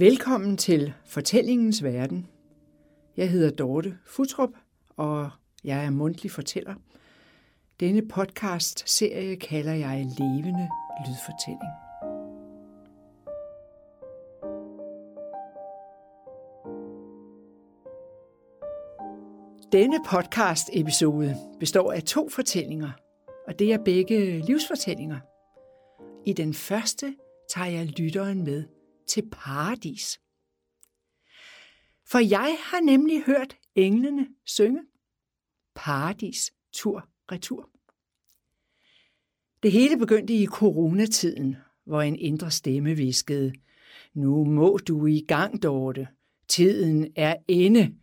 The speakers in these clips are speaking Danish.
Velkommen til Fortællingens Verden. Jeg hedder Dorte Futrup, og jeg er mundtlig fortæller. Denne podcast-serie kalder jeg Levende Lydfortælling. Denne podcast-episode består af to fortællinger, og det er begge livsfortællinger. I den første tager jeg lytteren med til paradis. For jeg har nemlig hørt englene synge paradis tur retur. Det hele begyndte i coronatiden, hvor en indre stemme viskede, nu må du i gang, Dorte. Tiden er inde.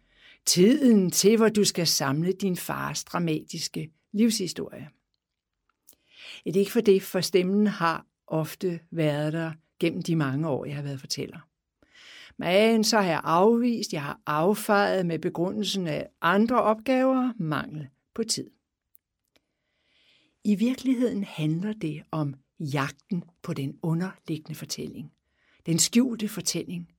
Tiden til, hvor du skal samle din fars dramatiske livshistorie. Det er ikke for det, for stemmen har ofte været der gennem de mange år, jeg har været fortæller. Men så har jeg afvist, jeg har affejet med begrundelsen af andre opgaver, mangel på tid. I virkeligheden handler det om jagten på den underliggende fortælling. Den skjulte fortælling.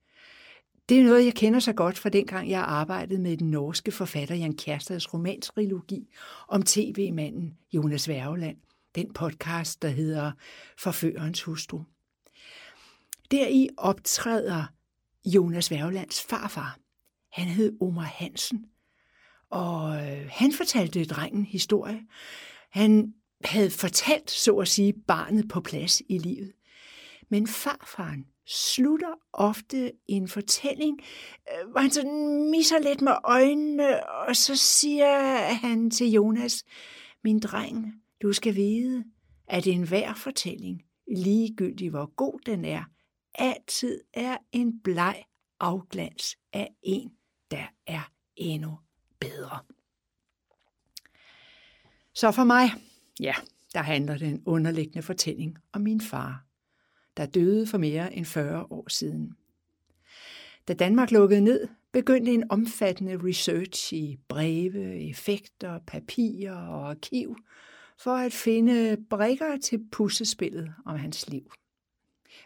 Det er noget, jeg kender så godt fra dengang, jeg arbejdede med den norske forfatter Jan Kjærstads romantrilogi om tv-manden Jonas Værgeland. Den podcast, der hedder Forførerens hustru. Deri optræder Jonas Værgelands farfar. Han hed Omar Hansen, og øh, han fortalte drengen historie. Han havde fortalt, så at sige, barnet på plads i livet. Men farfaren slutter ofte en fortælling, øh, hvor han sådan misser lidt med øjnene, og så siger han til Jonas, min dreng, du skal vide, at enhver fortælling, ligegyldigt hvor god den er, altid er en bleg afglans af en, der er endnu bedre. Så for mig, ja, der handler den underliggende fortælling om min far, der døde for mere end 40 år siden. Da Danmark lukkede ned, begyndte en omfattende research i breve, effekter, papirer og arkiv for at finde brikker til puslespillet om hans liv.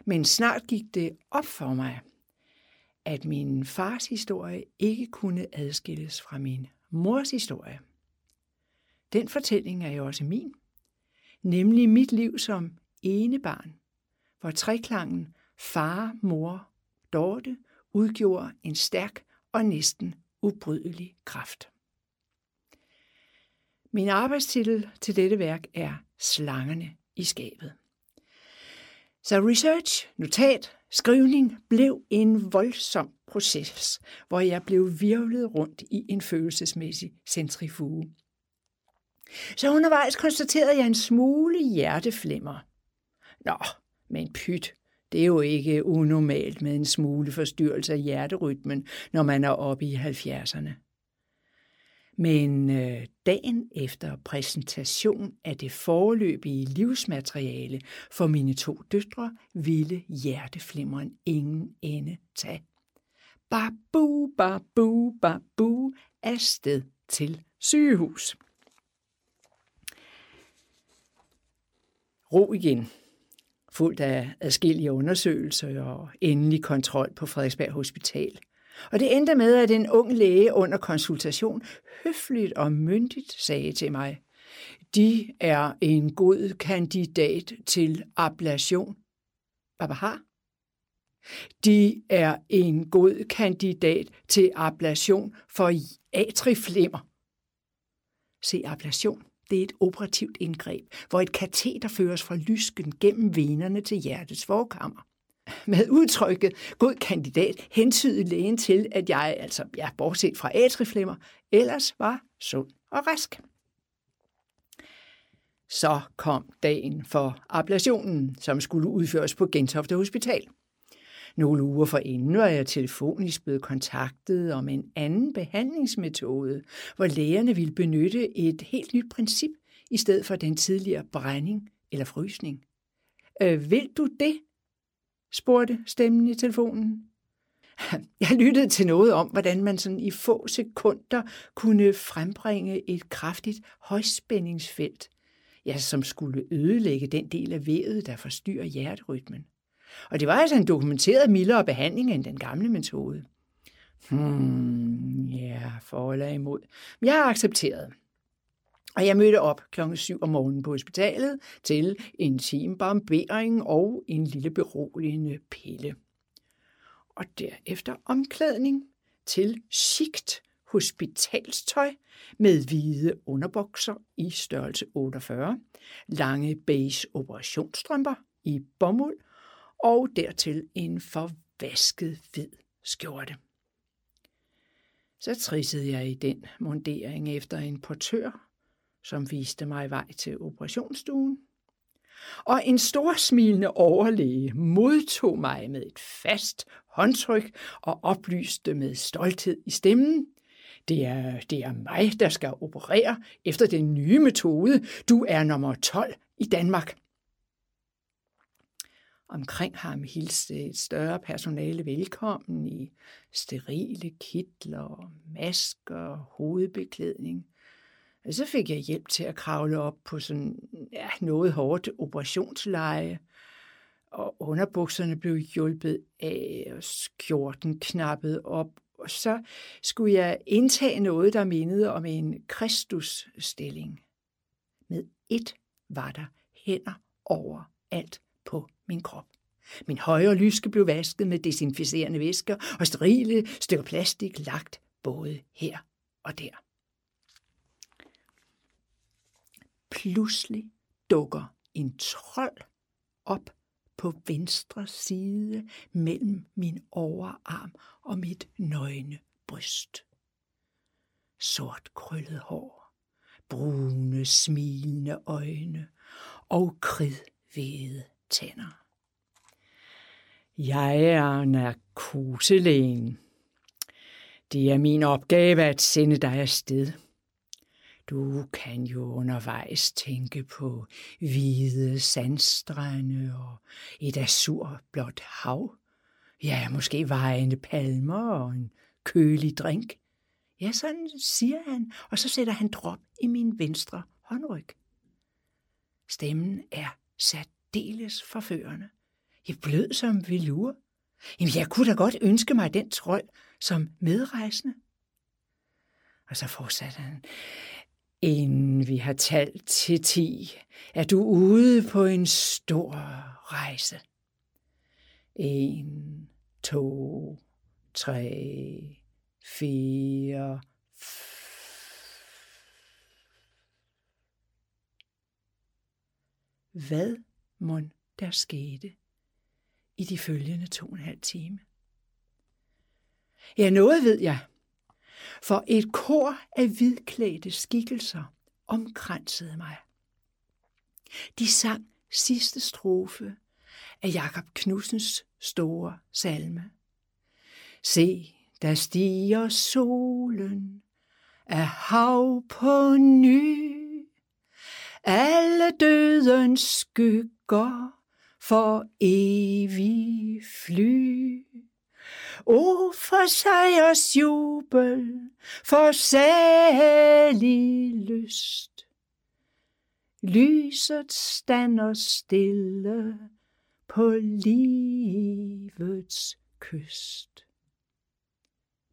Men snart gik det op for mig, at min fars historie ikke kunne adskilles fra min mors historie. Den fortælling er jo også min, nemlig mit liv som ene barn, hvor treklangen far, mor, Dorte udgjorde en stærk og næsten ubrydelig kraft. Min arbejdstitel til dette værk er Slangerne i skabet. Så research, notat, skrivning blev en voldsom proces, hvor jeg blev virvlet rundt i en følelsesmæssig centrifuge. Så undervejs konstaterede jeg en smule hjerteflimmer. Nå, men pyt, det er jo ikke unormalt med en smule forstyrrelse af hjerterytmen, når man er oppe i 70'erne. Men øh, dagen efter præsentation af det forløbige livsmateriale for mine to døtre ville hjerteflimmeren ingen ende tage. Babu, babu, babu, afsted til sygehus. Ro igen, fuldt af adskillige undersøgelser og endelig kontrol på Frederiksberg Hospital – og det endte med, at en ung læge under konsultation høfligt og myndigt sagde til mig, de er en god kandidat til ablation. Hvad har? De er en god kandidat til ablation for atriflimmer. Se, ablation, det er et operativt indgreb, hvor et kateter føres fra lysken gennem venerne til hjertets forkammer med udtrykket god kandidat hentydede lægen til, at jeg, altså ja, bortset fra atriflimmer, ellers var sund og rask. Så kom dagen for ablationen, som skulle udføres på Gentofte Hospital. Nogle uger forinden var jeg telefonisk blevet kontaktet om en anden behandlingsmetode, hvor lægerne ville benytte et helt nyt princip i stedet for den tidligere brænding eller frysning. Øh, vil du det? Spurgte stemmen i telefonen. Jeg lyttede til noget om, hvordan man sådan i få sekunder kunne frembringe et kraftigt højspændingsfelt, ja, som skulle ødelægge den del af vævet, der forstyrrer hjerterytmen. Og det var altså en dokumenteret mildere behandling end den gamle metode. Hmm, ja, for eller imod. Jeg har accepteret. Og jeg mødte op klokken 7 om morgenen på hospitalet til en time barbering og en lille beroligende pille. Og derefter omklædning til sigt hospitalstøj med hvide underbukser i størrelse 48, lange beige operationsstrømper i bomuld og dertil en forvasket hvid skjorte. Så trissede jeg i den mundering efter en portør, som viste mig vej til operationsstuen. Og en stor smilende overlæge modtog mig med et fast håndtryk og oplyste med stolthed i stemmen. Det er, det er mig, der skal operere efter den nye metode. Du er nummer 12 i Danmark. Omkring ham hilste et større personale velkommen i sterile kitler, masker, hovedbeklædning. Og så fik jeg hjælp til at kravle op på sådan ja, noget hårdt operationsleje, og underbukserne blev hjulpet af, og skjorten knappet op, og så skulle jeg indtage noget, der mindede om en Kristusstilling. Med et var der hænder over alt på min krop. Min højre lyske blev vasket med desinficerende væsker og sterile stykker plastik lagt både her og der. Pludselig dukker en trold op på venstre side mellem min overarm og mit nøgne bryst. Sort krøllet hår, brune smilende øjne og kridhvide tænder. Jeg er narkoselægen. Det er min opgave at sende dig afsted. Du kan jo undervejs tænke på hvide sandstrande og et azurblåt hav. Ja, måske vejende palmer og en kølig drink. Ja, sådan siger han, og så sætter han drop i min venstre håndryg. Stemmen er særdeles forførende. Jeg blød som velur. Jamen, jeg kunne da godt ønske mig den trold som medrejsende. Og så fortsatte han. Inden vi har talt til ti, er du ude på en stor rejse. En, to, tre, fire, Hvad må der skete i de følgende to og en halv time? Ja, noget ved jeg for et kor af hvidklædte skikkelser omkransede mig. De sang sidste strofe af Jakob Knudsens store salme. Se, der stiger solen af hav på ny. Alle dødens skygger for evig fly. O for sejrs jubel, for salig lyst. Lyset stander stille på livets kyst.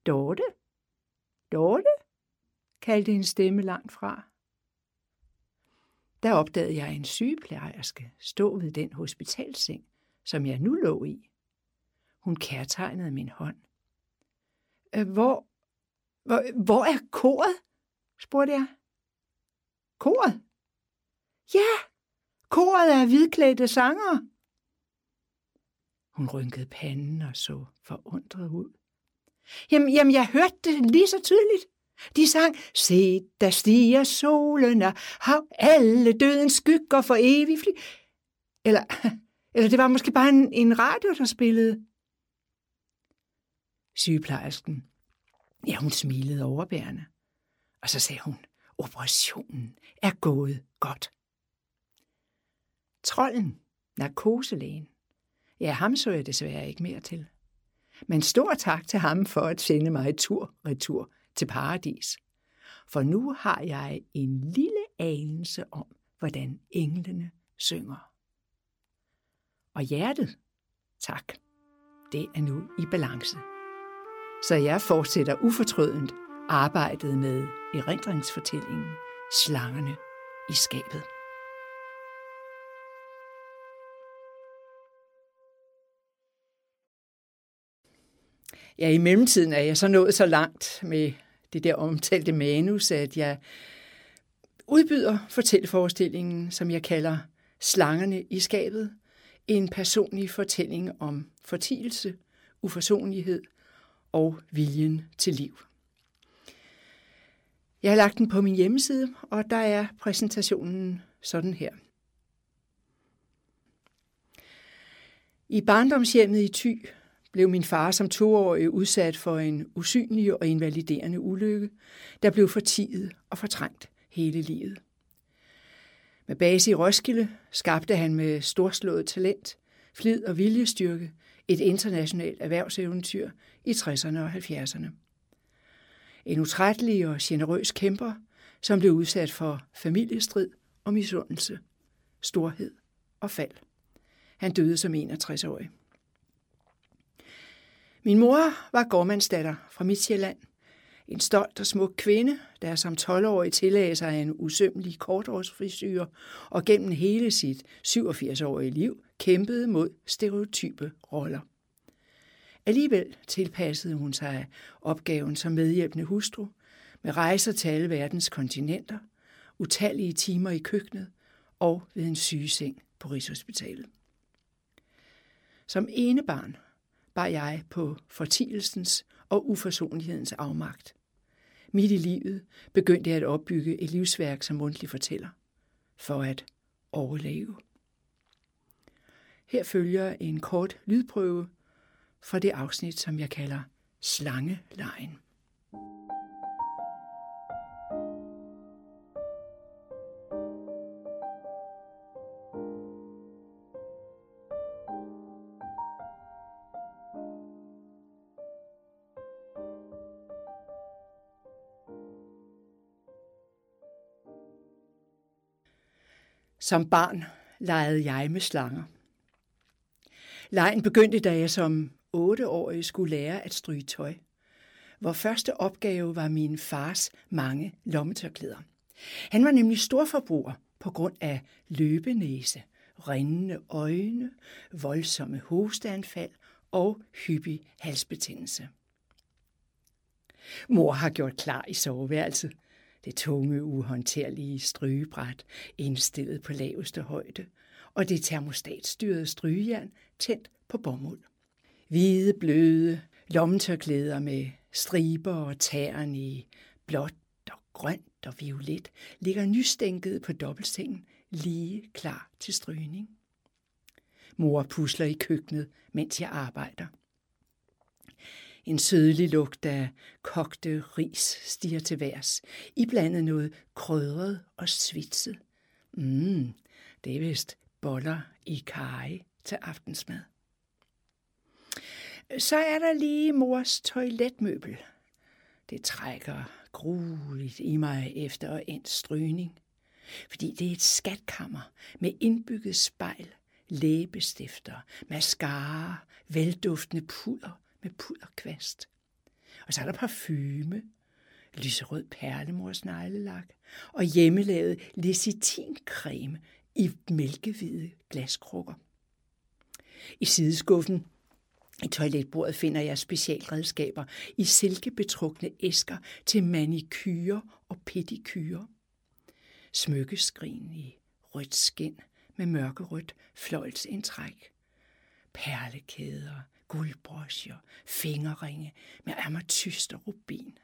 Dorte? Dorte? kaldte en stemme langt fra. Der opdagede jeg en sygeplejerske stå ved den hospitalseng, som jeg nu lå i. Hun kærtegnede min hånd. Øh, hvor, hvor, hvor er koret? spurgte jeg. Koret? Ja, koret er hvidklædte sanger. Hun rynkede panden og så forundret ud. Jamen, jamen, jeg hørte det lige så tydeligt. De sang, se, der stiger solen, og har alle dødens skygger for evigt fly. Eller, eller det var måske bare en, en radio, der spillede. Sygeplejersken, ja, hun smilede overbærende. Og så sagde hun, operationen er gået godt. Trolden, narkoselægen, ja, ham så jeg desværre ikke mere til. Men stor tak til ham for at sende mig tur-retur til paradis. For nu har jeg en lille anelse om, hvordan englene synger. Og hjertet, Tak. Det er nu i balance. Så jeg fortsætter ufortrødent arbejdet med erindringsfortællingen Slangerne i skabet. Ja, i mellemtiden er jeg så nået så langt med det der omtalte manus, at jeg udbyder fortælleforestillingen, som jeg kalder Slangerne i skabet, en personlig fortælling om fortielse, uforsonlighed og viljen til liv. Jeg har lagt den på min hjemmeside, og der er præsentationen sådan her. I barndomshjemmet i Thy blev min far som toårig udsat for en usynlig og invaliderende ulykke, der blev fortiet og fortrængt hele livet. Med base i Roskilde skabte han med storslået talent, flid og viljestyrke et internationalt erhvervseventyr i 60'erne og 70'erne. En utrættelig og generøs kæmper, som blev udsat for familiestrid og misundelse, storhed og fald. Han døde som 61-årig. Min mor var gårdmandsdatter fra Midtjylland. En stolt og smuk kvinde, der som 12-årig tillagde sig en usømmelig kortårsfrisyr og gennem hele sit 87-årige liv kæmpede mod stereotype roller. Alligevel tilpassede hun sig opgaven som medhjælpende hustru, med rejser til alle verdens kontinenter, utallige timer i køkkenet og ved en sygeseng på Rigshospitalet. Som ene barn jeg på fortielsens og uforsonlighedens afmagt. Midt i livet begyndte jeg at opbygge et livsværk som mundtlig fortæller, for at overleve. Her følger en kort lydprøve fra det afsnit, som jeg kalder Slangelejen. Som barn legede jeg med slanger. Lejen begyndte, da jeg som otteårig skulle lære at stryge tøj. Vor første opgave var min fars mange lommetørklæder. Han var nemlig storforbruger på grund af løbenæse, rindende øjne, voldsomme hosteanfald og hyppig halsbetændelse. Mor har gjort klar i soveværelset – det tunge, uhåndterlige strygebræt indstillet på laveste højde, og det termostatstyrede strygejern tændt på bomuld. Hvide, bløde lommetørklæder med striber og tæren i blåt og grønt og violet ligger nystænket på dobbeltsengen, lige klar til strygning. Mor pusler i køkkenet, mens jeg arbejder. En sødlig lugt af kogte ris stiger til værs, iblandet noget krydret og svitset. Mm, det er vist boller i kaj til aftensmad. Så er der lige mors toiletmøbel. Det trækker grueligt i mig efter en strygning, fordi det er et skatkammer med indbygget spejl, læbestifter, mascara, velduftende puder med pulverkvast. Og så er der parfume, lyserød perlemors neglelak og hjemmelavet lecitincreme i mælkehvide glaskrukker. I sideskuffen i toiletbordet finder jeg specialredskaber i silkebetrukne æsker til manikyre og pedikyre. Smykkeskrin i rødt skin med mørkerødt fløjlsindtræk. Perlekæder, guldbrosjer, fingerringe med ametyst og rubin.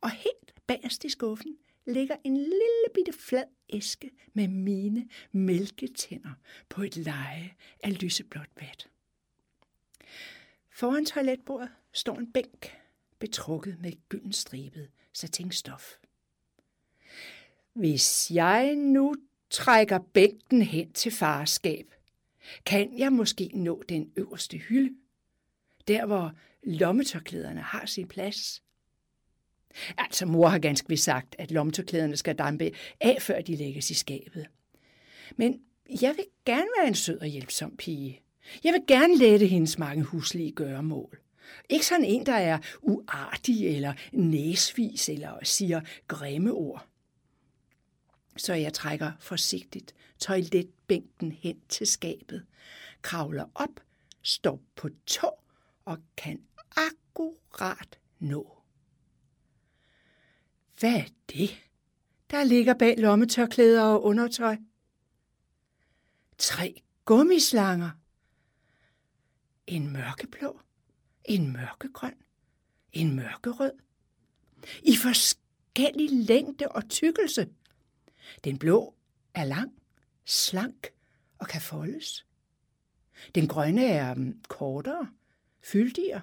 Og helt bagerst i skuffen ligger en lille bitte flad æske med mine mælketænder på et leje af lyseblåt vat. Foran toiletbordet står en bænk, betrukket med gyldenstribet satinstof. Hvis jeg nu trækker bænken hen til farskab, kan jeg måske nå den øverste hylde der hvor lommetørklæderne har sin plads. Altså, mor har ganske vist sagt, at lommetørklæderne skal dampe af, før de lægges i skabet. Men jeg vil gerne være en sød og hjælpsom pige, Jeg vil gerne lette hendes mange huslige gøremål. Ikke sådan en, der er uartig eller næsvis eller siger grimme ord. Så jeg trækker forsigtigt toiletbænken hen til skabet, kravler op, står på tå og kan akkurat nå. Hvad er det, der ligger bag lommetørklæder og undertøj? Tre gummislanger. En mørkeblå, en mørkegrøn, en mørkerød. I forskellig længde og tykkelse. Den blå er lang, slank og kan foldes. Den grønne er mm, kortere, fyldigere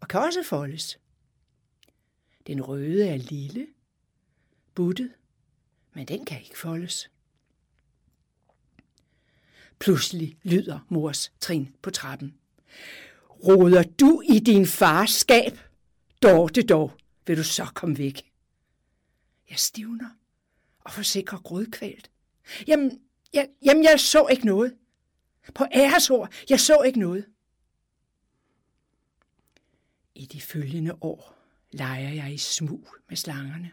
og kan også foldes. Den røde er lille, buttet, men den kan ikke foldes. Pludselig lyder mors trin på trappen. Roder du i din fars skab? Dorte dog, vil du så komme væk. Jeg stivner og forsikrer grødkvælt. Jamen, jeg, jamen, jeg så ikke noget. På æresord, jeg så ikke noget. I de følgende år leger jeg i smug med slangerne.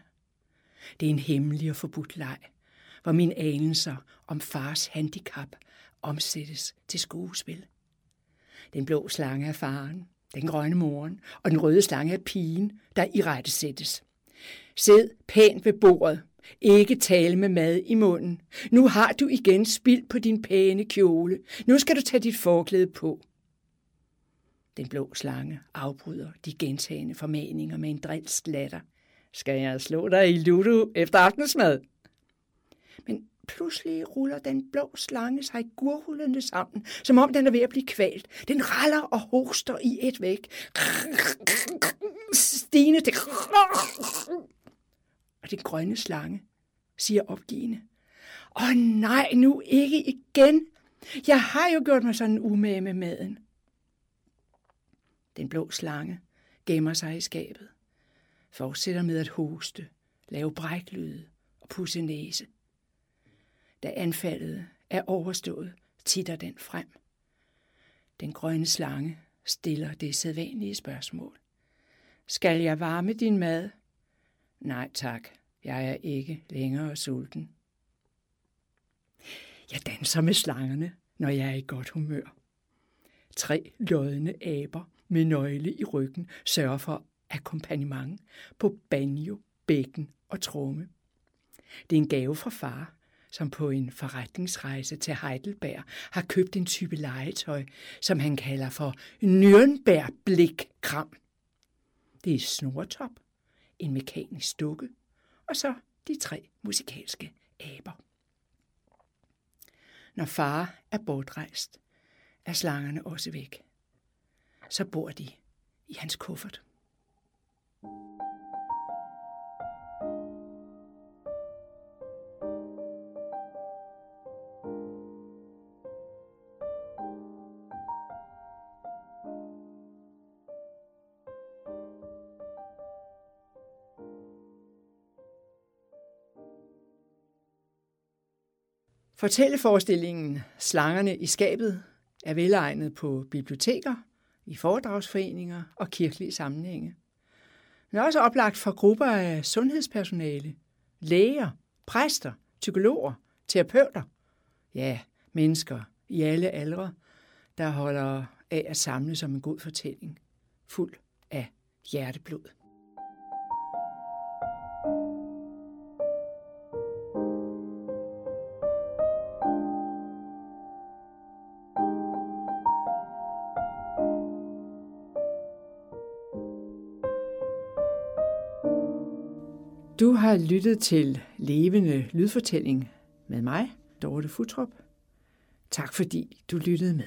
Det er en hemmelig og forbudt leg, hvor mine anelser om fars handicap omsættes til skuespil. Den blå slange er faren, den grønne moren, og den røde slange er pigen, der i rette sættes. Sid pænt ved bordet. Ikke tale med mad i munden. Nu har du igen spild på din pæne kjole. Nu skal du tage dit forklæde på. Den blå slange afbryder de gentagende formaninger med en drilsk latter. Skal jeg slå dig i ludo efter aftensmad? Men pludselig ruller den blå slange sig gurhullende sammen, som om den er ved at blive kvalt. Den raller og hoster i et væk. Stine til... Og den grønne slange siger opgivende. Åh nej, nu ikke igen. Jeg har jo gjort mig sådan umage med maden. Den blå slange gemmer sig i skabet. Fortsætter med at hoste, lave bræklyde og pusse næse. Da anfaldet er overstået, titter den frem. Den grønne slange stiller det sædvanlige spørgsmål. Skal jeg varme din mad? Nej tak, jeg er ikke længere sulten. Jeg danser med slangerne, når jeg er i godt humør. Tre lodne aber med nøgle i ryggen sørger for akkompagnement på banjo, bækken og tromme. Det er en gave fra far, som på en forretningsrejse til Heidelberg har købt en type legetøj, som han kalder for Nürnberg-blikkram. Det er snortop, en mekanisk dukke, og så de tre musikalske aber. Når far er bortrejst, er slangerne også væk. Så bor de i hans kuffert. Fortælleforestillingen Slangerne i skabet er velegnet på biblioteker, i foredragsforeninger og kirkelige sammenhænge. Den er også oplagt for grupper af sundhedspersonale, læger, præster, psykologer, terapeuter, ja, mennesker i alle aldre, der holder af at samle som en god fortælling, fuld af hjerteblod. Har lyttet til Levende Lydfortælling med mig, Dorte Futrup. Tak fordi du lyttede med.